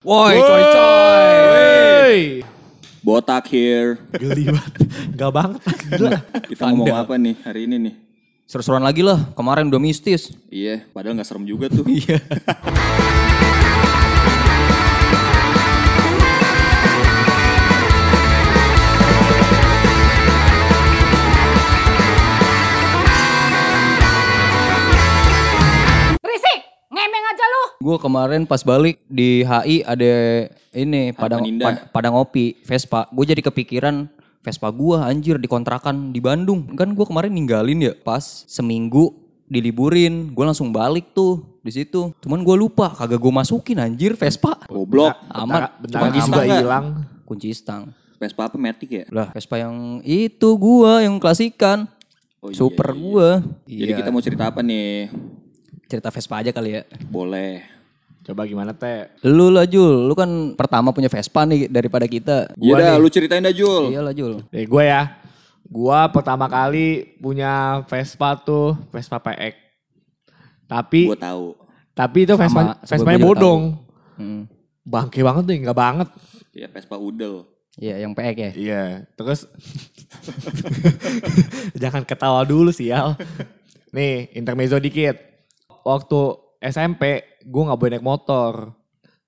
Woi, coy coy. Botak here. Geli banget. Gak banget. Gila. Kita ngomong apa nih hari ini nih? Seru-seruan lagi lah. Kemarin udah mistis. Iya, padahal nggak serem juga tuh. Iya. Gue kemarin pas balik di HI ada ini padang Ninda. pad- padang ngopi Vespa. Gue jadi kepikiran Vespa gua anjir di kontrakan di Bandung. Kan gue kemarin ninggalin ya pas seminggu diliburin. Gue langsung balik tuh di situ. Cuman gue lupa kagak gue masukin anjir Vespa. Goblok. Aman. Bentar aman. juga hilang. Kunci stang. Vespa apa Matic ya? Lah Vespa yang itu gua yang klasikan. Oh, iya, Super iya, iya. gua. Jadi Iya. kita mau cerita apa nih? cerita Vespa aja kali ya. Boleh. Coba gimana teh? Lu lah Jul, lu kan pertama punya Vespa nih daripada kita. Iya dah, lu ceritain dah Jul. Iyalah Jul. Nih gue ya. Gua pertama kali punya Vespa tuh Vespa PX. Tapi Gue tahu. tapi itu Sama, Vespa sebab Vespanya bodong. Hmm. Bangke banget nih, nggak banget. Ya Vespa Udel. Iya yang PX ya. Iya, terus jangan ketawa dulu sih Al. Nih, intermezzo dikit. Waktu SMP, gue nggak boleh naik motor.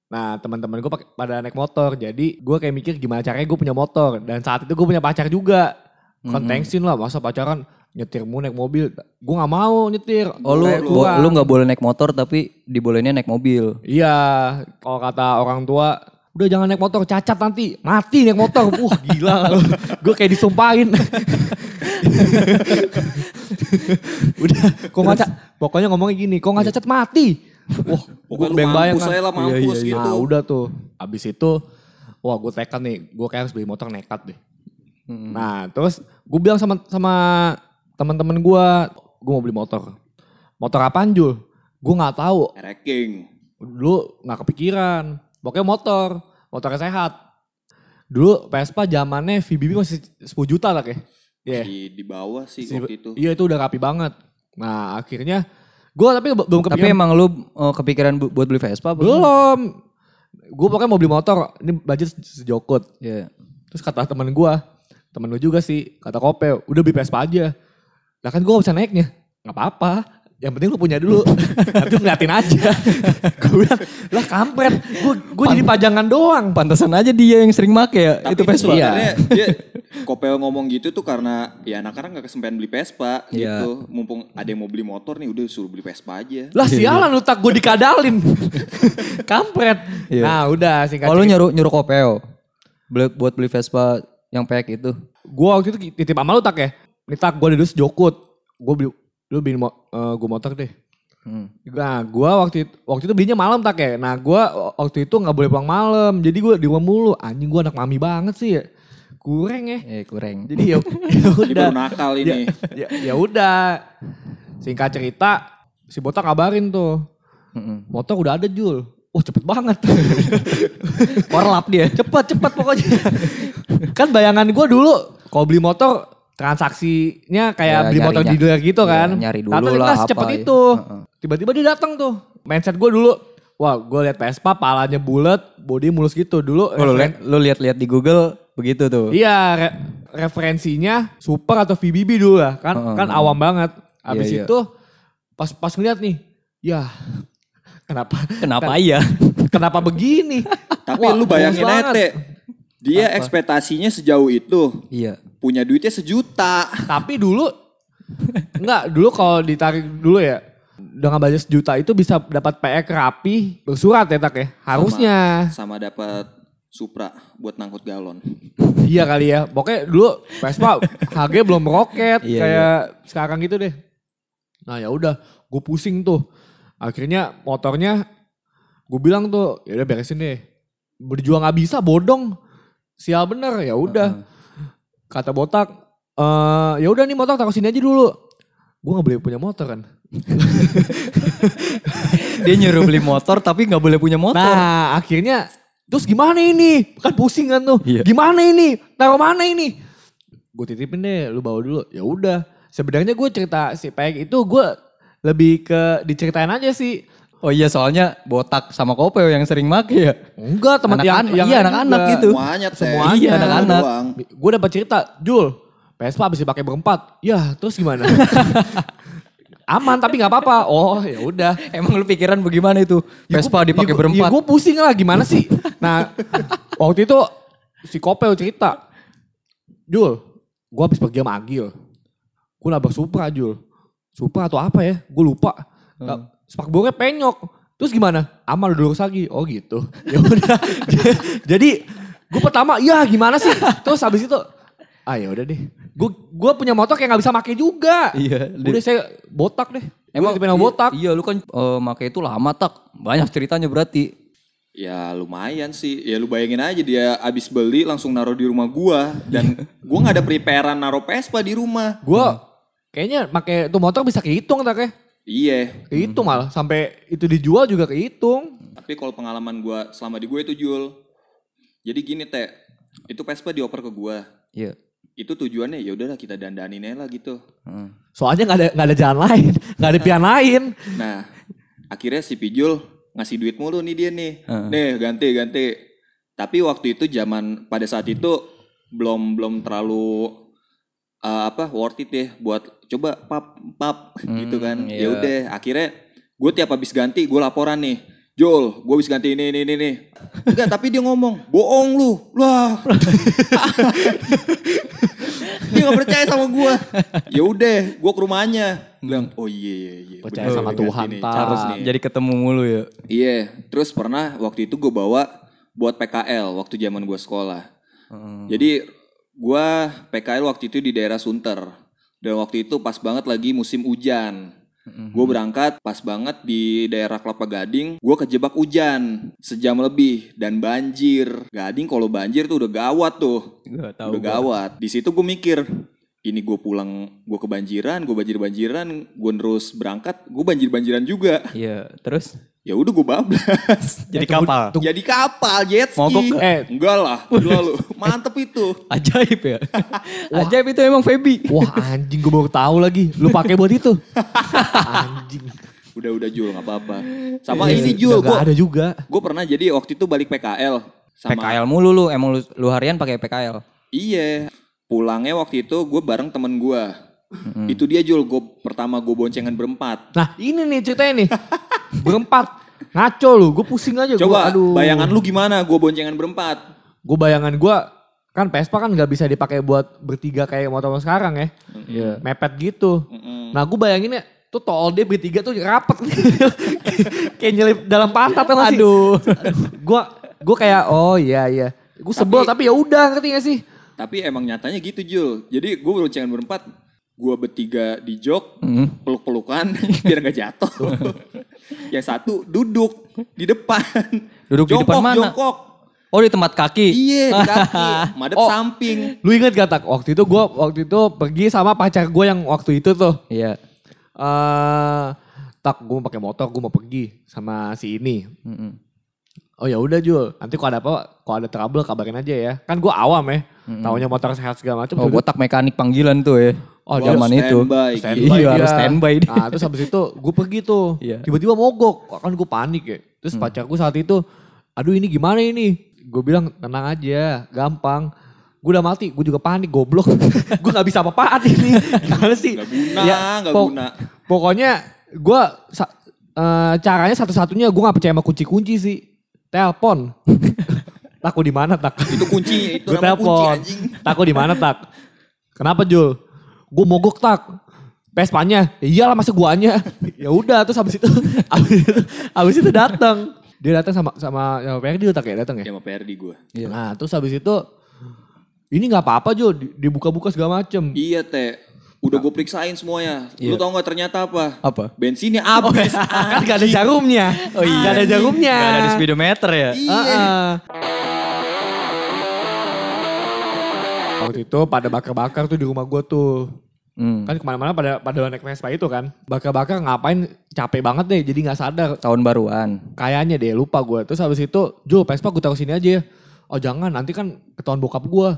Nah, teman-teman gue pada naik motor. Jadi gue kayak mikir gimana caranya gue punya motor. Dan saat itu gue punya pacar juga. Tensin lah, masa pacaran nyetirmu naik mobil. Gue nggak mau nyetir. Oh lu bo- kurang. lu nggak boleh naik motor tapi dibolehinnya naik mobil. Iya, kalau kata orang tua, udah jangan naik motor, cacat nanti, mati naik motor. Wah gila, gue kayak disumpahin. udah, kok nggak ca- pokoknya ngomongnya gini, kok nggak cacat mati. Wah, gue mampus kan. aja lah, mampus gitu. Nah udah tuh, abis itu, wah gue tekad nih, gue kayak harus beli motor nekat deh. Nah terus gue bilang sama sama teman-teman gue, gue mau beli motor. Motor apaan Jul? Gue nggak tahu Ereking. dulu nggak kepikiran. Pokoknya motor, motornya sehat. Dulu Vespa zamannya VBB masih 10 juta lah kayak. Iya. Di, di bawah sih Si- waktu itu. Iya itu udah rapi banget. Nah akhirnya gue tapi be- belum Tapi kepikiran. emang lu uh, kepikiran bu- buat beli Vespa? apa? belum. Gue pokoknya mau beli motor. Ini budget se- sejokut. Iya. Terus kata temen gue, temen lu juga sih, kata Kope, udah beli Vespa aja. Lah kan gue gak bisa naiknya. Gak apa-apa. Yang penting lu punya dulu. Nanti ngeliatin aja. gue bilang, lah kampret. Gue gue jadi pajangan doang. Pantesan aja dia yang sering make ya Tapi itu Vespa. dia Kopel ngomong gitu tuh karena ya anak-anak gak kesempean beli Vespa Iya. gitu. Mumpung ada yang mau beli motor nih udah suruh beli Vespa aja. Lah sialan lu tak gue dikadalin. kampret. Iya. Nah udah singkat Oh lu nyuruh nyuruh Kopeo beli, buat beli Vespa yang PX itu. Gue waktu itu titip sama lu tak ya. Ini tak gue dulu sejokut. Gue beli, lu beli mo, gue motor deh. Hmm. Nah, gua waktu itu, waktu itu belinya malam tak ya. Nah, gua waktu itu nggak boleh pulang malam. Jadi gua di rumah mulu. Anjing gua anak mami banget sih ya. Kurang ya. Eh kurang. Jadi ya, ya udah. nakal ini. Ya, ya udah. Singkat cerita, si Botak kabarin tuh. Mm-mm. Motor udah ada Jul. Wah cepet banget. Korlap dia. cepet cepet pokoknya. kan bayangan gua dulu kalau beli motor transaksinya kayak Ya, beli nyari- motor di dealer gitu ya, kan. nyari dulu Ternyata lah, apa secepat ya. itu. Tiba-tiba dia datang tuh. Mindset gue dulu, wah gue liat Vespa palanya bulat, body mulus gitu. Dulu Oh, lu, referen- liat, lu lihat-lihat di Google begitu tuh. Iya, re- referensinya super atau VBB dulu lah. Kan Heeh, kan awam banget. Abis Iya, iya. itu pas pas ngeliat nih, ya kenapa Kenapa iya? kenapa begini? Tapi Wah, lu bayangin aja dia ekspektasinya sejauh itu. iya. Punya duitnya sejuta. Tapi dulu enggak, dulu kalau ditarik dulu ya dengan budget sejuta itu bisa dapat PX rapi bersurat ya tak ya. Harusnya. Sama dapat Supra buat nangkut galon. Iya kali ya. Pokoknya dulu Vespa harganya belum roket Iya, kayak sekarang gitu deh. Nah ya udah, gue pusing tuh. Akhirnya motornya gue bilang tuh, ya udah beresin deh. Berjuang nggak bisa, bodong. Sial bener, ya udah. Kata botak, eh ya udah nih motor taruh sini aja dulu. Gue nggak boleh punya motor kan. Dia nyuruh beli motor tapi nggak boleh punya motor. Nah akhirnya terus gimana ini? Kan pusing kan tuh. Iya. Gimana ini? Taruh mana ini? Gue titipin deh, lu bawa dulu. Ya udah. Sebenarnya gue cerita si Peg itu gue lebih ke diceritain aja sih. Oh iya soalnya botak sama kopeo yang sering make ya. Enggak, teman yang yang iya, anak-anak gitu. Semuanya teh. Semuanya. Iya, anak-anak. Gue dapat cerita, Jul, Vespa habis dipakai berempat. Ya, terus gimana? Aman tapi nggak apa-apa. Oh, ya udah. Emang lu pikiran bagaimana itu? Vespa dipakai berempat. Ya gue pusing lah gimana sih. Nah, waktu itu si Kopel cerita. Jul, gue habis pergi sama Agil. Gue nabrak Supra Jul. Supra atau apa ya? Gue lupa. Hmm. Spakbornya penyok. Terus gimana? Udah lurus lagi. Oh gitu. Ya udah. Jadi gue pertama, ya gimana sih? Terus habis itu, ah ya udah deh. Gue gue punya motor kayak nggak bisa make juga. Iya. Udah saya botak deh. Emang iya- botak. Iya lu kan eh, make itu lama tak. Banyak ceritanya berarti. Ya lumayan sih. Ya lu bayangin aja dia abis beli langsung naruh di rumah gua dan gua nggak ada preparean naruh Vespa di rumah. Gue kayaknya pakai tuh motor bisa kehitung tak ya? Iya. Kehitung malah sampai itu dijual juga kehitung. Tapi kalau pengalaman gua selama di gue itu Jul. Jadi gini teh, itu Vespa dioper ke gua. Iya. Itu tujuannya ya udahlah kita dandanin aja lah gitu. Heeh. Soalnya nggak ada nggak ada jalan lain, nggak ada pilihan lain. Nah, akhirnya si Pijul ngasih duit mulu nih dia nih. Heeh. Nih, ganti ganti. Tapi waktu itu zaman pada saat itu belum belum terlalu uh, apa worth it ya buat coba pap pap gitu kan. iya. Ya udah, akhirnya gue tiap habis ganti gue laporan nih. Jol, gue habis ganti ini ini ini nih. Enggak, tapi dia ngomong, bohong lu. Lah. dia gak percaya sama gue. Ya udah, gue ke rumahnya. Bilang, oh iya iya iya. Percaya bener, sama Tuhan, nih, Tar. harus nih. Jadi ketemu mulu ya. Iya, terus pernah waktu itu gue bawa buat PKL waktu zaman gue sekolah. Jadi gue PKL waktu itu di daerah Sunter. Dan waktu itu pas banget lagi musim hujan. Gue berangkat pas banget di daerah Kelapa Gading. Gue kejebak hujan sejam lebih dan banjir. Gading kalau banjir tuh udah gawat tuh. Gak tahu. udah gawat. Di situ gue mikir, ini gue pulang, gue kebanjiran, gue banjir-banjiran, gue terus berangkat, gue banjir-banjiran juga. Iya, terus Ya udah gue bablas. jadi kapal. Jadi kapal jet ski. Mogok? Eh. Enggak lah, gila lu. Mantep itu. Ajaib ya. Ajaib itu emang Feby. Wah anjing gue baru tahu lagi. Lu pakai buat itu. anjing. Udah udah Jul nggak apa-apa. Sama Iya, ini Jul, gue ada juga. gue pernah jadi waktu itu balik PKL sama PKL mulu lu, emang lu, lu harian pakai PKL. Iya. Pulangnya waktu itu gue bareng temen gue. Itu dia Jul, gue pertama gue boncengan berempat. Nah ini nih ceritanya nih. Berempat. Ngaco lu. Gue pusing aja. Coba gua, aduh. bayangan lu gimana gue boncengan berempat? Gue bayangan gue. Kan Vespa kan gak bisa dipakai buat bertiga kayak motor sekarang ya. Iya. Mepet gitu. Mm-mm. Nah gue bayanginnya tuh tol dia bertiga tuh rapet. kayak nyelip dalam pantat masih. Aduh. Gue gue kayak oh iya iya. Gue sebel tapi, ya udah ngerti gak sih? Tapi emang nyatanya gitu Jul. Jadi gue boncengan berempat, gue bertiga di jok, Mm. peluk-pelukan biar nggak jatuh. Yang satu duduk di depan. Duduk di jongkok, depan mana? Jongkok. Oh di tempat kaki. Iya, di kaki. Madep Oh. samping. Lu inget gak tak waktu itu gue waktu itu pergi sama pacar gue yang waktu itu tuh. Iya. eh tak gue mau pakai motor gue mau pergi sama si ini. Mm-mm. Oh ya udah Jul, nanti kalau ada apa, kalau ada trouble kabarin aja ya. Kan gue awam ya, taunya motor sehat segala macam. Oh botak mekanik panggilan tuh ya. Oh, zaman itu. standby. Standby Iya, harus standby dia. Nah terus habis itu gue pergi tuh, Iya. tiba-tiba mogok, kan gue panik ya. Terus pacarku saat itu, aduh ini gimana ini? Gue bilang tenang aja, gampang. Gue udah mati, gue juga panik, goblok. gue gak bisa apa-apaan ini. Gimana sih? Gak guna, Ya, gak pok- guna. Pokoknya gue caranya satu-satunya gue gak percaya sama kunci-kunci sih. Telepon. Takut di mana tak? Itu kunci, itu kunci telepon. anjing. Takut di mana tak? Kenapa Jul? Gue mogok tak. Pespanya, ya iyalah masa guanya. ya udah terus habis itu, habis itu, habis itu datang. Dia datang sama sama sama Perdi tak ya datang ya. Ya sama PRD gue. Iya. Nah terus habis itu, ini nggak apa-apa Jul, di- dibuka-buka segala macem. Iya teh. Udah gue periksain semuanya. Lu Iya. tau gak ternyata apa? Apa? Bensinnya habis. kan gak ada jarumnya. Oh iya. Gak ada jarumnya. Gak ada di speedometer ya. Iya. Heeh. Waktu itu pada bakar-bakar tuh di rumah gue tuh. Hmm. Kan ke mana-mana pada pada naik Vespa itu kan. Bakar-bakar ngapain capek banget deh jadi gak sadar. Tahun baruan. Kayaknya deh lupa gue. Terus habis itu, Jo Vespa gue taruh sini aja ya. Oh jangan nanti kan ketahuan bokap gue.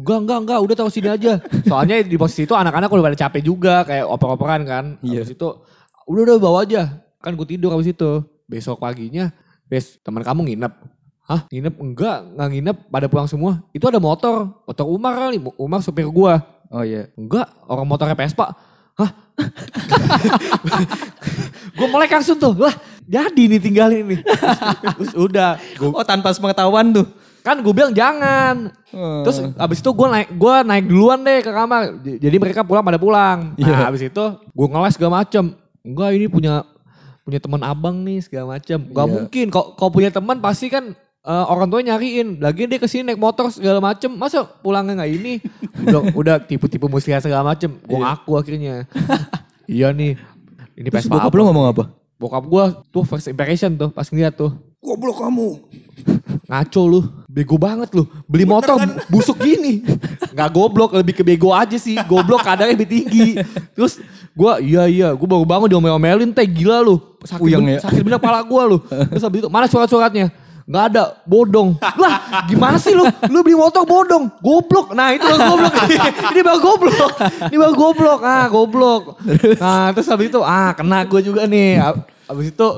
Enggak, enggak, enggak udah taruh sini aja. Soalnya di posisi itu anak-anak udah pada capek juga kayak oper-operan kan. Habis itu udah udah bawa aja. Kan gue tidur habis itu. besok paginya, Bes, teman kamu nginep. Hah? Nginep? Enggak, nggak nginep. Pada pulang semua. Itu ada motor. Motor Umar kali. Umar supir gua. Oh iya. Enggak, orang motornya Vespa. Hah? gue melek langsung tuh. Lah, jadi nih tinggalin nih. Terus udah. Gua, Oh tanpa sepengetahuan tuh. kan gue bilang jangan. Hmm. Terus abis itu gue naik gue naik duluan deh ke kamar. Jadi mereka pulang pada pulang. Nah Iya. abis itu gue ngeles segala macem. Enggak ini punya punya teman abang nih segala macem. Gak Iya. mungkin. Kok kau punya teman pasti kan eh, orang tuanya nyariin. Lagi dia ke sini naik motor segala macem. Masa pulangnya nggak ini? Udah, udah tipu-tipu muslihat segala macem. Gue ngaku akhirnya. iya nih. Ini Terus Vespa bokap apa? lu ngomong apa? Bokap gue tuh first impression tuh pas ngeliat tuh. Goblok kamu. Ngaco lu, bego banget lu. Beli motor busuk gini. Nggak goblok, lebih ke bego aja sih. Goblok kadarnya lebih tinggi. Terus gua iya iya, gua baru bangun diomel-omelin teh gila lu. Sakit, Puyeng ben- ya? sakit bener pala gua lu. Terus habis itu mana surat-suratnya? Nggak ada, bodong. Lah gimana sih lu? Lu beli motor bodong, goblok. Nah itu baru goblok. Ini baru goblok. Ini baru goblok. Ah goblok. Nah terus habis itu, ah kena gua juga nih. Habis itu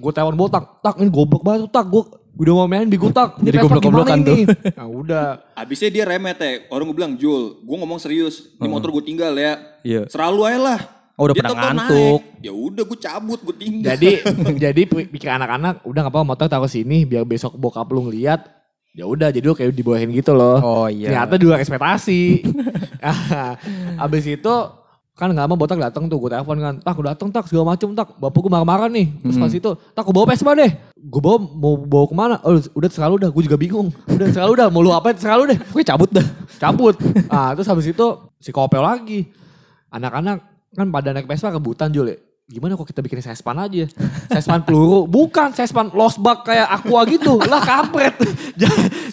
gue telepon botak, tak ini goblok banget tuh, tak gue udah mau main di gutak. Jadi goblok-goblokan tuh. Nah udah. Abisnya dia remet ya. Orang gue bilang, Jul, gue ngomong serius. Ini motor gue tinggal ya. Iya. Seralu aja lah. Oh, udah Dia pernah ngantuk. Ya udah gue cabut, gue tinggal. Jadi jadi pi- pikir anak-anak udah nggak apa motor taruh sini biar besok bokap lu ngeliat. Ya udah jadi lu kayak dibawain gitu loh. Oh iya. Ternyata di luar ekspektasi. Abis itu kan nggak lama botak datang tuh gue telepon kan tak gue datang tak segala macem tak bapak gue marah-marah nih terus pas itu tak gue bawa Vespa deh gue bawa mau bawa ke mana oh udah selalu dah gue juga bingung udah selalu dah mau lu apa selalu deh Gue cabut dah. cabut. Ah, terus habis itu si kopel lagi. Anak-anak kan pada naik Vespa kebutan Jul ya. Gimana kok kita bikin sespan aja? Sespan peluru. Bukan sespan losbak kayak aqua gitu. Lah kampret.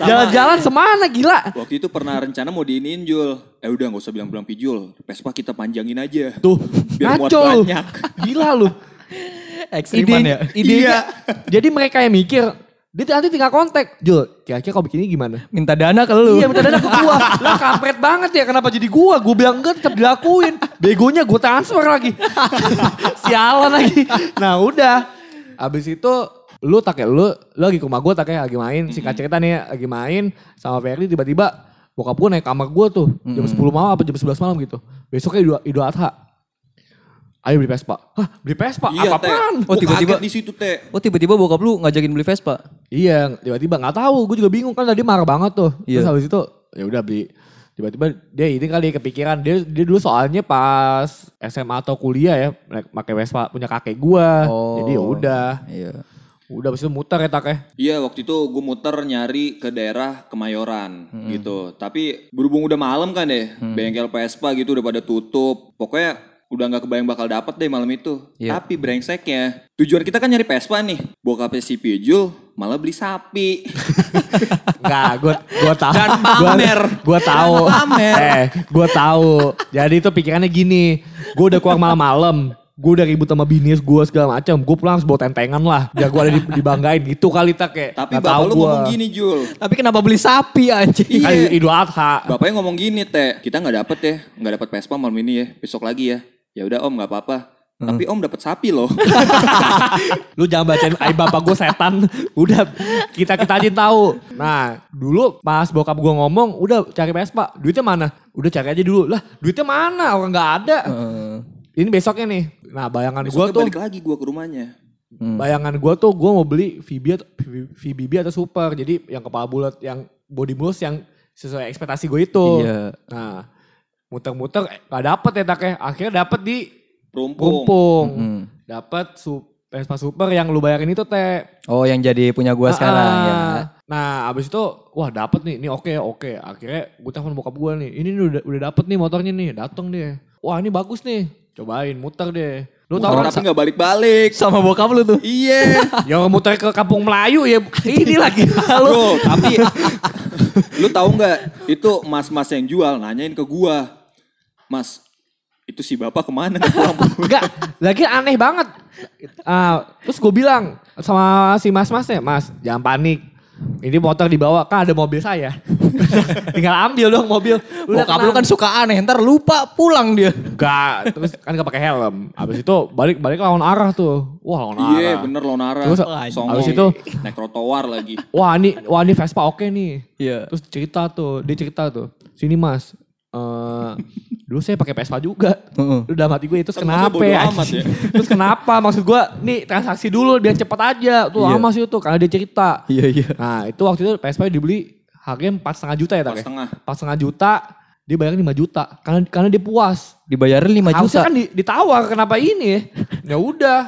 Jalan-jalan semana gila. Waktu itu pernah rencana mau diinin Jul. Eh udah gak usah bilang-bilang pijul. Vespa kita panjangin aja. Tuh, Biar muat banyak. Gila lu. Ekstriman Ide, ya. idenya. Jadi mereka yang mikir, dia nanti tinggal kontak. Jul, kira-kira kau bikinnya gimana? Minta dana ke lu. Iya minta dana ke gua. Lah kampret banget ya kenapa jadi gua? Gua bilang enggak tetap dilakuin. Begonya gua transfer lagi. Sialan lagi. Nah udah. Abis itu lu tak kayak lu, lu lagi ke rumah gua tak kayak lagi main. Singkat cerita nih lagi main sama Ferdi tiba-tiba bokap gua naik kamar gua tuh. Jam 10 malam apa jam 11 malam gitu. Besoknya Idul Adha. Ayo beli Vespa. Hah beli Vespa? Iya, Teh. Apaan? Oh, tiba-tiba- di situ, Teh. Oh tiba-tiba bokap lu ngajakin beli Vespa. Iya, tiba-tiba nggak tahu. Gue juga bingung kan tadi marah banget tuh. Terus Iya. habis itu ya udah beli. Tiba-tiba dia ini kali kepikiran dia dia dulu soalnya pas SMA atau kuliah ya naik- pakai Vespa punya kakek gua. Oh. Jadi ya udah. Iya. Udah habis itu muter ya tak ya. Iya waktu itu gue muter nyari ke daerah Kemayoran gitu. Tapi berhubung udah malam kan deh, bengkel Vespa gitu udah pada tutup. Pokoknya udah nggak kebayang bakal dapet deh malam itu. Iya. Tapi brengseknya, tujuan kita kan nyari Vespa nih. Bokapnya si Pijul malah beli sapi. Enggak, gua gua tahu. Dan pamer. Gua, gua tahu. Pamer. Eh, gua tahu. Jadi itu pikirannya gini. Gua udah keluar malam-malam. Gue udah ribut sama binis gue segala macam. Gue pulang harus bawa tentengan lah. Biar gue ada di- dibanggain gitu kali tak kayak. Tapi Nggak bapak tahu lu gua. ngomong gini Jul. Tapi kenapa beli sapi anjing? Kan Iya. Idul Adha. Bapaknya ngomong gini teh, kita nggak dapet ya, nggak dapet Vespa malam ini ya, besok lagi ya. Ya udah om nggak apa-apa. Tapi om dapet sapi loh. Lu jangan bacain aib bapak gue setan. Udah kita kita aja tahu. Nah dulu pas bokap gue ngomong udah cari Vespa. Duitnya mana? Udah cari aja dulu. Lah duitnya mana? Orang nggak ada. Eh, Ini besoknya nih. Nah bayangan gue tuh. balik lagi gue ke rumahnya. hmm. Bayangan gue tuh gue mau beli VB atau, VBB atau Super. Jadi yang kepala bulat, yang body mulus yang sesuai ekspektasi gue itu. Iya. Nah muter-muter eh, gak dapet ya taknya. Akhirnya dapet di Perumpung. Rumpung. Hmm. Dapat su Vespa Super yang lu bayarin itu teh. Oh yang jadi punya gua sekarang Ah, ya. Nah, abis itu wah dapet nih, ini oke oke. Akhirnya gue telepon bokap gue nih, ini udah udah dapet nih motornya nih, dateng dia. Wah ini bagus nih, cobain muter deh. Lu tahu tapi nggak balik-balik. Sama bokap lu tuh. Iya. ya orang muter ke kampung Melayu ya ini lagi lu. Bro, tapi lu tahu nggak itu mas-mas yang jual nanyain ke gua, Mas, itu si bapak ke mana? Enggak, lagi aneh banget. Ah, terus gue bilang sama si mas-masnya, mas jangan panik. Ini motor dibawa, kan ada mobil saya. Tinggal ambil dong mobil. Udah Bokap lu kan suka aneh, ntar lupa pulang dia. Enggak, terus kan gak pakai helm. Abis itu balik balik lawan arah tuh. Wah lawan arah. Iya bener Lonara. Terus Songong. abis itu, naik trotoar lagi. wah ini, wah ini Vespa oke nih. Iya. Terus cerita tuh, dia cerita tuh. Sini mas, eh dulu saya pakai Vespa juga. Heeh. Lu udah mati gue itu Kan kenapa ya? amat ya? Terus kenapa? Maksud gue nih transaksi dulu biar cepet aja. Tuh Iya. lama sih itu karena dia cerita. Iya iya. Nah itu waktu itu Vespa dibeli harganya empat setengah juta ya tak? Empat setengah. Empat setengah juta, dia bayar 5 juta karena karena dia puas. Dibayarin 5 Harusnya juta. kan di- ditawar kenapa ini ya? Ya udah.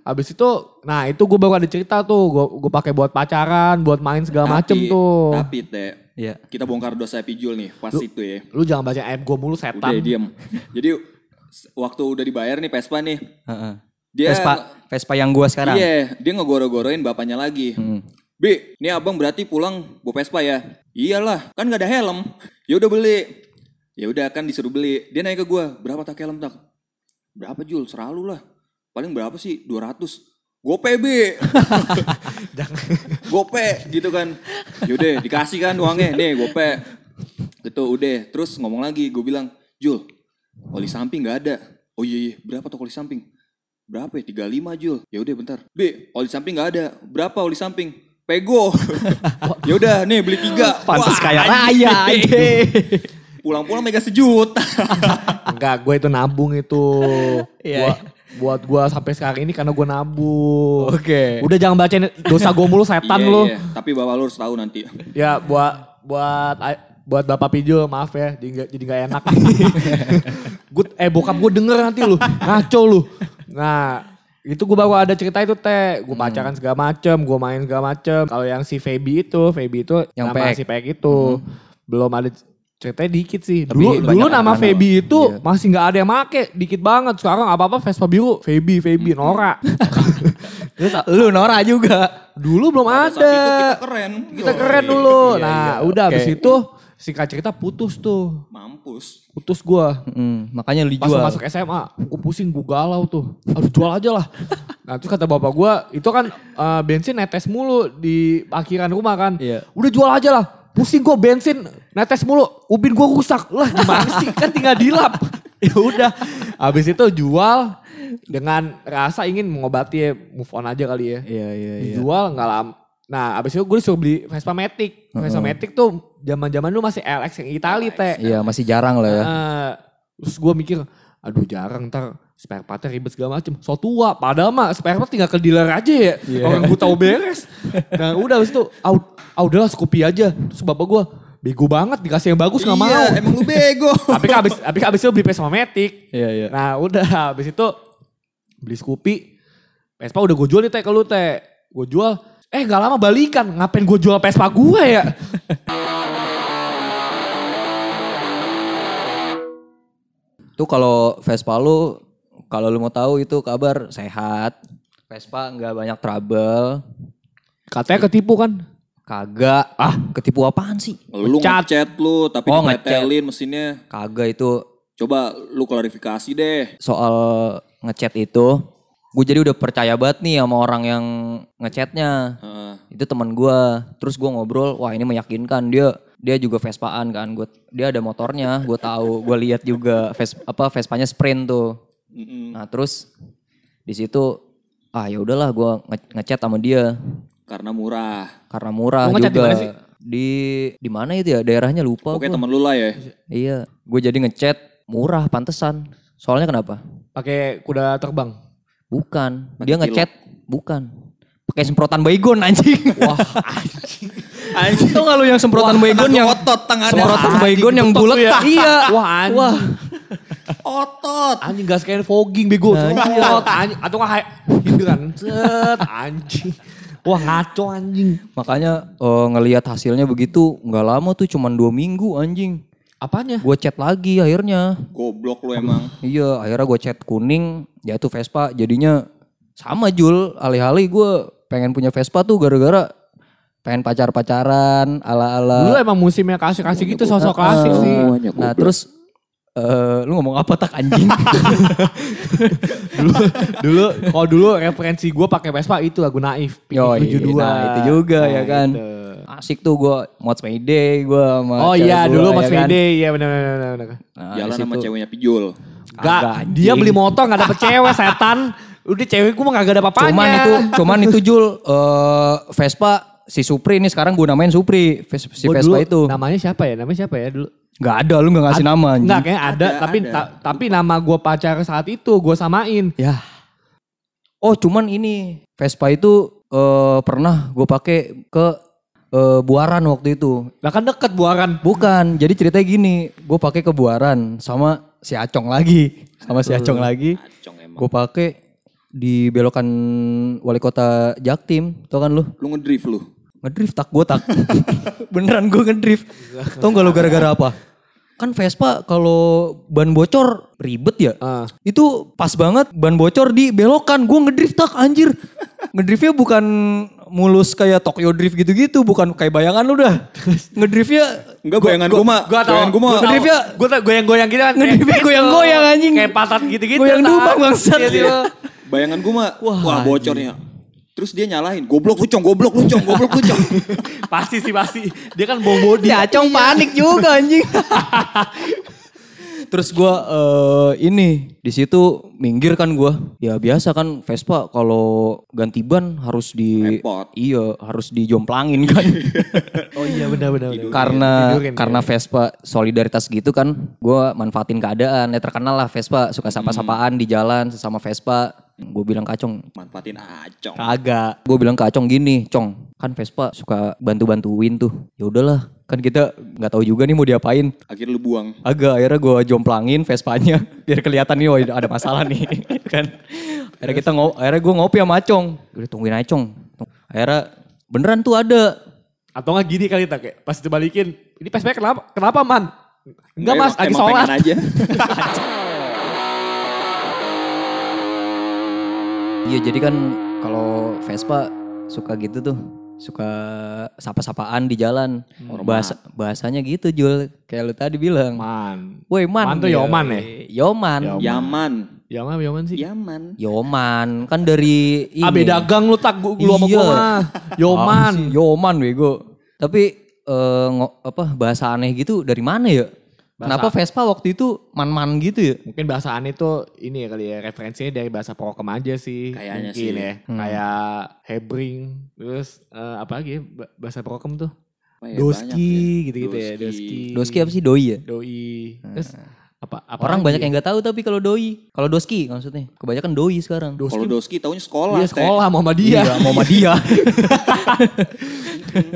Habis itu, nah itu gue baru ada cerita tuh, gue gue pakai buat pacaran, buat main segala macem Tapi- tuh. Tapi teh, Iya. kita bongkar dosa Pijul nih pas itu ya. Lu jangan baca aib gue mulu setan. Udah diem. Jadi waktu udah dibayar nih Vespa nih. Heeh. Dia Vespa Vespa yang gua sekarang. Iya, dia ngegoro-goroin bapaknya lagi. Hmm. Bi, ini abang berarti pulang bawa Vespa ya? Iyalah, kan gak ada helm. Ya udah beli. Ya udah kan disuruh beli. Dia nanya ke gua, berapa tak helm tak? Berapa Jul? Seralu lah. Paling berapa sih? 200. Gope Bi. gope gitu kan. Yaudah dikasih kan uangnya. Nih gope. Gitu udah. Terus ngomong lagi gue bilang, Jul, oli samping gak ada. Oh iya iya, berapa tuh oli samping? Berapa ya? 35 Jul. Ya udah bentar. B, oli samping nggak ada. Berapa oli samping? Pego. ya udah nih beli tiga. Pantes Wah, kaya raya. Pulang-pulang mega sejuta. Enggak, gue itu nabung itu. Iya. Gua- buat gue sampai sekarang ini karena gue nabung. Oke. Udah jangan bacain dosa gue mulu setan Iya, lu. iya. Tapi bapak lu harus tahu nanti. Ya buat buat buat Bapak Pijo maaf ya jadi nggak jadi nggak enak. Good, eh bokap gue denger nanti lu ngaco lu. Nah itu gue baru ada cerita itu teh, gue pacaran segala macem, gue main segala macem. Kalau yang si Feby itu, Feby itu Yang nama pek. si pek itu belum ada ceritanya dikit sih. Tapi Dulu dulu nama Feby itu Iya. masih nggak ada yang make, dikit banget. Sekarang apa apa Vespa biru, Feby, Feby, Nora. Terus Lu Nora juga. dulu belum Pada saat ada. itu kita keren. Kita Yoi. keren dulu. Iya, nah, iya. udah Oke. habis itu singkat cerita putus tuh. Mampus. Putus gua. Mm, makanya lu Pas jual. masuk SMA, gue pusing, gue galau tuh. Aduh jual aja lah. Nah terus kata bapak gua, itu kan eh, bensin netes mulu di parkiran rumah kan. Iya. Udah jual aja lah. Pusing gue bensin netes mulu, ubin gue rusak. Lah gimana sih, kan tinggal dilap. ya udah, habis itu jual dengan rasa ingin mengobati ya, move on aja kali ya. Iya iya iya. dijual nggak lama. Nah, abis itu gue disuruh beli Vespa Matic. Vespa Matic tuh zaman-zaman dulu masih LX yang Itali teh. Iya masih jarang lah ya. Nah, terus gue mikir, aduh jarang ntar spare partnya ribet segala macem. So tua, padahal mah spare part tinggal ke dealer aja ya. Orang gue tahu beres. Nah udah abis itu, ah, ah udahlah Scoopy aja. Terus bapak gue, bego banget dikasih yang bagus gak mau. Iya, emang lu bego. tapi kan abis, abis, abis itu beli Vespa Matic. Iya iya. Nah udah habis itu beli Scoopy. Vespa udah gue jual nih teh ke lu teh. Gue jual. Eh gak lama balikan. Ngapain gue jual Vespa gue ya? Tuh kalau Vespa lu, kalau lu mau tahu itu kabar sehat. Vespa nggak banyak trouble. Katanya ketipu kan? Kagak. Ah, ketipu apaan sih? Lu ngechat lu tapi Oh, dipetelin mesinnya. Kagak itu Coba lu klarifikasi deh. soal ngechat itu. Gue jadi udah percaya banget nih sama orang yang ngechatnya. Heeh. Itu teman gue. Terus gue ngobrol, wah ini meyakinkan dia. Dia juga Vespaan kan. Gua, dia ada motornya, gue tahu. Gue lihat juga Ves, apa Vespanya sprint tuh. Mm-mm. Nah terus di situ ah ya udahlah gue nge- ngechat sama dia Karena murah. karena murah Lu ngechat di juga. mana sih? Di di mana itu ya daerahnya lupa. Oke gua. temen lu lah ya. Iya, gue jadi ngechat murah pantesan. Soalnya kenapa? Pakai kuda terbang. Bukan, Pakai dia ngechat bukan. Pakai semprotan baygon anjing. Wah, Anjing. Tau gak lu yang semprotan baygon yang otot tangannya. semprotan baygon anjing, yang betul bulat ya. Iya. Wah anjing. Wah. Otot. Anjing gas kayak fogging bego. Nah, Semprot, anjing. Atau gak hidran. Set anjing. Wah ngaco anjing. Makanya eh, ngelihat hasilnya begitu nggak lama tuh cuman dua minggu anjing. Apanya? Gue chat lagi akhirnya. Goblok lu emang. Iya, akhirnya gue chat kuning, ya itu Vespa. Jadinya sama Jul, alih-alih gue pengen punya Vespa tuh gara-gara pengen pacar-pacaran Dulu ala-ala. emang musimnya kasih-kasih gitu sosok klasik Eh, sih. Nah terus eh lu ngomong apa tak anjing? dulu dulu kalau dulu referensi gue pakai Vespa itu lagu naif Yoi, 72 nah, itu juga ya kan. itu. asik tuh gue Mods Mayday gue sama Oh iya gua, dulu ya Mas kan. Mayday, iya benar benar benar. Nah, Jalan sama ceweknya pijul. Gak, dia beli motor gak dapet cewek setan. Udah cewek gue mah gak ada apa-apanya. Cuman itu, cuman itu Jul, eh, Vespa si Supri ini sekarang gue namain Supri, si Vespa dulu, itu. Namanya siapa ya? Namanya siapa ya dulu? Gak ada, lu gak ngasih nama anjing. Enggak kayaknya ada, Ada, tapi ada. ta- tapi nama gue pacar saat itu gue samain. Ya. Oh cuman ini Vespa itu eh, pernah gue pakai ke eh, Buaran waktu itu. Lah kan deket buaran. Bukan, jadi ceritanya gini, gue pakai ke Buaran sama si Acong lagi, sama si Acong lagi. Gue pakai di belokan wali kota Jaktim, tau kan lu? Lu ngedrift lu. Ngedrift tak gue tak. Beneran gue ngedrift. Tau gak lu gara-gara apa? Kan Vespa kalau ban bocor ribet ya. Ah. Itu pas banget ban bocor di belokan. Gue ngedrift tak anjir. Ngedriftnya bukan mulus kayak Tokyo Drift gitu-gitu. Bukan kayak bayangan lu dah. Ngedriftnya Enggak bayangan gua mah. Gue tau, bayangan gua mah. gue Ngedrift ya? Gue tau goyang-goyang gitu kan. Ngedriftnya gitu. goyang-goyang, anjing. Kayak patat gitu-gitu. Goyang Tat. dumang, bangsat. Iya, iya. Bayangan gue mah. Wah, Wah, bocornya. Terus dia nyalahin. Goblok lucong, goblok lucong, goblok lucong. Pasti sih pasti. Dia kan bom body. Ya Acong panik juga anjing. Terus gua eh, ini di situ minggir kan gua. Ya biasa kan Vespa kalau ganti ban harus di Repot. iya harus dijomplangin kan. Oh iya benar-benar. karena Tidurin, karena Vespa solidaritas gitu kan gua manfaatin keadaan. Ya terkenal lah Vespa suka sapa-sapaan di jalan sesama Vespa. Gue bilang ke Acong, Manfaatin acong. Kagak. Gue bilang ke Acong gini, Cong, kan Vespa suka bantu-bantuin tuh. Ya udahlah, kan kita nggak tahu juga nih mau diapain. Akhirnya lu buang. Agak akhirnya gue jomplangin Vespanya biar kelihatan nih oh ada masalah nih kan. Akhirnya kita ngo akhirnya gue ngopi sama Acong. Udah tungguin aja Cong. Akhirnya beneran tuh ada. Atau nggak gini kali tak kayak pas dibalikin. Ini PSP kenapa? Kenapa man? Enggak mas, lagi sholat. aja. Iya jadi kan kalau Vespa suka gitu tuh. Suka sapa-sapaan di jalan. Bahasa, bahasanya gitu Jul. Kayak lu tadi bilang. Man. Woi man. Man tuh Yoman ya? Yoman. Yaman. Yaman, Yaman sih. Yaman. Yoman. Kan dari ini. Abe dagang lu tak gua lu sama Iya. gua. Yoman. Yoman bego. Tapi eh, ngo- apa bahasa aneh gitu dari mana ya? Kenapa Vespa waktu itu man-man gitu ya? Mungkin bahasa aneh tuh ini ya kali ya referensinya dari bahasa prokem aja sih. Kayaknya Mungkin sih. ya. Kayak Hebring. Terus eh, apa lagi ya ba- bahasa prokem tuh? Apa ya, banyak Doski gitu-gitu ya. Doski. Doski. Doski apa sih doi ya? Doi. Terus apa, apa Orang lagi banyak ya? yang nggak tahu tapi kalau doi, kalau doski maksudnya, kebanyakan doi sekarang. Kalau Doski taunya sekolah. Iya sekolah Muhammadiyah. Iya, mau sama dia.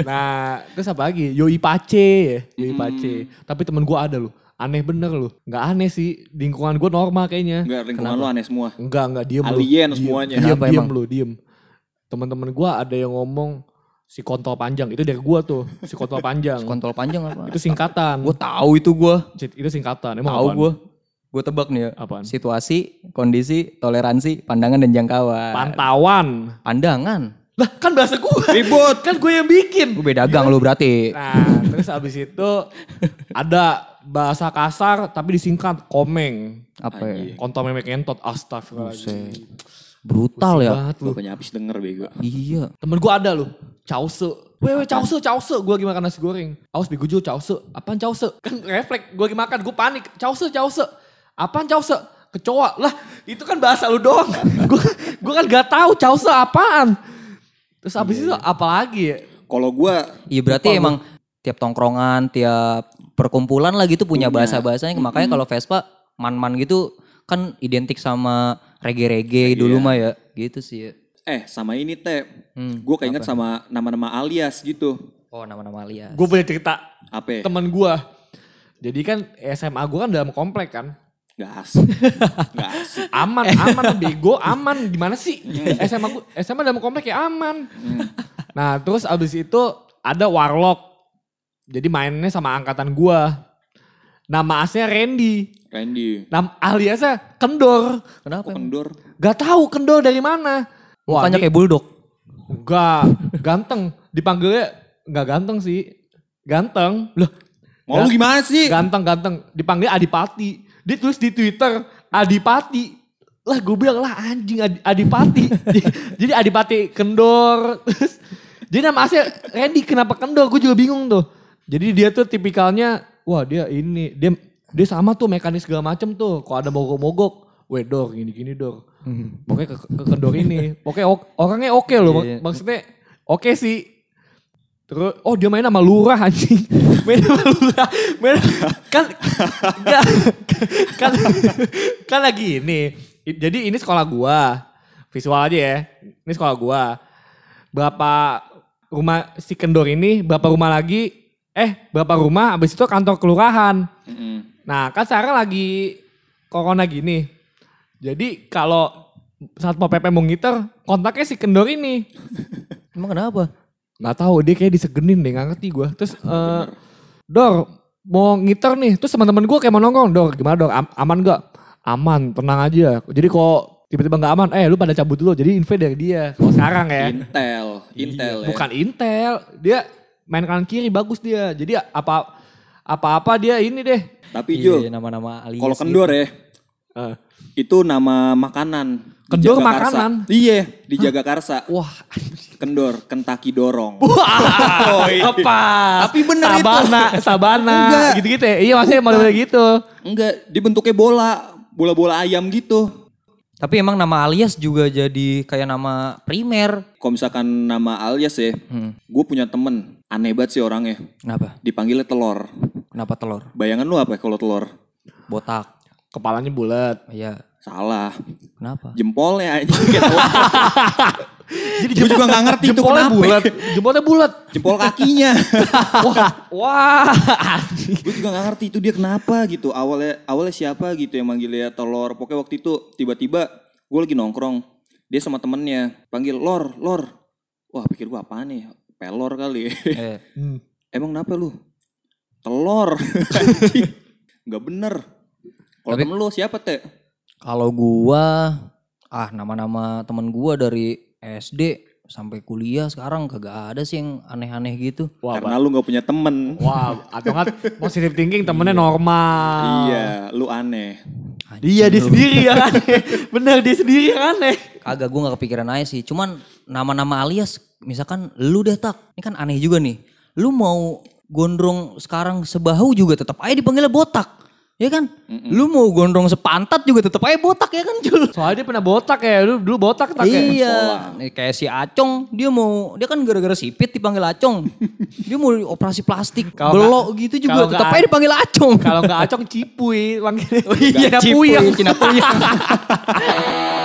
nah, terus apa lagi? Yoi Pace ya, Hmm. Yoi Pace. Tapi temen gue ada loh. Aneh bener loh. Nggak aneh sih. Lingkungan gue normal kayaknya. Enggak, lingkungan lu aneh semua. Enggak, enggak. Diem. Alien Diem, semuanya. Diem, Kenapa diem emang? lu, diem. Temen-temen gue ada yang ngomong si kontol panjang. Itu dari gue tuh. Si kontol panjang. Kontol panjang apa? itu singkatan. Gue tahu itu gue. Itu singkatan. Emang Tahu gue. Gue tebak nih ya. Apaan? Situasi, kondisi, toleransi, pandangan dan jangkauan. Pantauan. Pandangan. Lah kan bahasa gue. Ribut. kan gue yang bikin. Gue beda gang lu berarti. Nah, terus abis itu ada bahasa kasar tapi disingkat komeng. Apa ya? Kontol memek entot, astagfirullahaladzim. Brutal ya. Banget lu. Bapaknya habis denger bego. Iya. Temen gue ada loh, cause. Wewe cause, cause. Gue lagi makan nasi goreng. Awas bego Jul, cause. Apaan cause? Kan refleks, gue lagi makan, gue panik. Cause, cause. Apaan cause? Kecoa. Lah, itu kan bahasa lu doang. Gue gue kan gak tahu cause apaan. Terus abis itu apa lagi ya? Kalau gua Iya berarti emang tiap tongkrongan, tiap perkumpulan lah gitu punya bahasa-bahasanya. Makanya kalau Vespa man-man gitu kan identik sama reggae-reggae dulu mah ya. Gitu sih ya. Eh sama ini teh. Hmm, Gua keinget sama nama-nama alias gitu. Oh nama-nama alias. Gue punya cerita Apa? ya? temen gue. Jadi kan SMA gue kan dalam komplek kan. Gak asik. Gak asik. Aman, aman, bego, aman. Gimana sih? SMA gua, SMA dalam komplek ya aman. Nah terus abis itu ada warlock. Jadi mainnya sama angkatan gua. Nama aslinya Randy. Randy. Nama aliasnya Kendor. Kenapa? Kok kendor? Gak tahu Kendor dari mana. Mukanya kayak bulldog. Enggak, ganteng. Dipanggilnya enggak ganteng sih. Ganteng. Loh, Mau lu gimana sih? ganteng ganteng. Dipanggil Adipati. Dia tulis di Twitter Adipati. Lah gue bilang lah anjing Adi- Adipati. Jadi Adipati kendor. Jadi nama asli Randy kenapa kendor? Gue juga bingung tuh. Jadi dia tuh tipikalnya, wah dia ini, dia dia sama tuh mekanis segala macem tuh. Kalau ada mogok-mogok, weh dor gini-gini dor. Pokoknya ke, ke kendor ini. Pokoknya ok- orangnya oke loh. Mak- Iya. Maksudnya oke sih. Terus, oh dia main sama lurah anjing. main sama lurah. Main, kan, enggak, kan, kan lagi ini. Jadi ini sekolah gua. Visual aja ya. Ini sekolah gua. Berapa rumah si kendor ini, berapa rumah lagi, eh berapa rumah, abis itu kantor kelurahan. Mm-mm. Nah kan sekarang lagi corona gini. Jadi kalau saat mau PP mau ngiter, kontaknya si kendor ini. Emang kenapa? Nggak tahu dia kayak disegenin deh, nggak ngerti gue. Terus, eh, Dor mau ngiter nih, terus teman-teman gue kayak mau nongkrong, Dor gimana Dor, Am- aman gak? Aman, tenang aja. Jadi kok tiba-tiba nggak aman, eh lu pada cabut dulu, jadi info dari dia. Kalau sekarang ya. Intel, Intel ya. Bukan Intel, dia main kanan kiri bagus dia. Jadi apa apa-apa dia ini deh. Tapi Iya, Jul, nama-nama alias kalau gitu. kendor ya, Eh, itu nama makanan. di Kendor Jagakarsa. makanan? Iya, di Jagakarsa. wah, Kendor, Kentaki dorong. wah, apa? Tapi bener itu. Sabana, Sabana, gitu-gitu ya. Iya maksudnya model gitu. Enggak, dia bentuknya bola, bola-bola ayam gitu. Tapi emang nama alias juga jadi kayak nama primer. Kalau misalkan nama alias ya, Hmm. gue punya temen, aneh banget sih orangnya. Kenapa? Dipanggilnya telur. Kenapa telur? Bayangan lu apa ya kalau telur? Botak. Kepalanya bulat. Iya. Salah. Kenapa? Jempolnya aja. Gitu. Jadi Gue juga gak ngerti itu jempolnya kenapa. bulat. Jempolnya bulat. Jempol kakinya. Wah, wah. gue juga gak ngerti itu dia kenapa gitu. Awalnya awalnya siapa gitu yang manggilnya telur. Pokoknya waktu itu tiba-tiba gue lagi nongkrong. Dia sama temennya panggil lor, lor. Wah pikir gue apaan nih? Pelor kali. Eh, Hmm. Emang kenapa lu? Telur. Gak bener. Kalau temen lu siapa teh? kalau gua ah nama-nama temen gua dari SD sampai kuliah sekarang kagak ada sih yang aneh-aneh gitu. Wah, Karena lu gak punya temen. Wah, atau kan positive thinking temennya normal. Iya, lu aneh. Dia dia sendiri yang aneh. Bener dia sendiri yang aneh. Kagak gue gak kepikiran aja sih. Cuman nama-nama alias misalkan lu deh tak. Ini kan aneh juga nih. Lu mau gondrong sekarang sebahu juga tetap aja dipanggilnya botak. Ya kan? Lu mau gondrong sepantat juga tetap aja botak ya kan Jul? Soalnya dia pernah botak ya. Dulu, dulu botak tak ya. Iya, Nih, kayak si Acong, dia mau, dia kan gara-gara sipit dipanggil Acong. dia mau operasi plastik, Kalau belok nggak- gitu juga, tetap aja dipanggil Acong. Kalau nggak acong cipuy. Panggilnya. Oh iya, Cina Cipuy. Cina puyeng.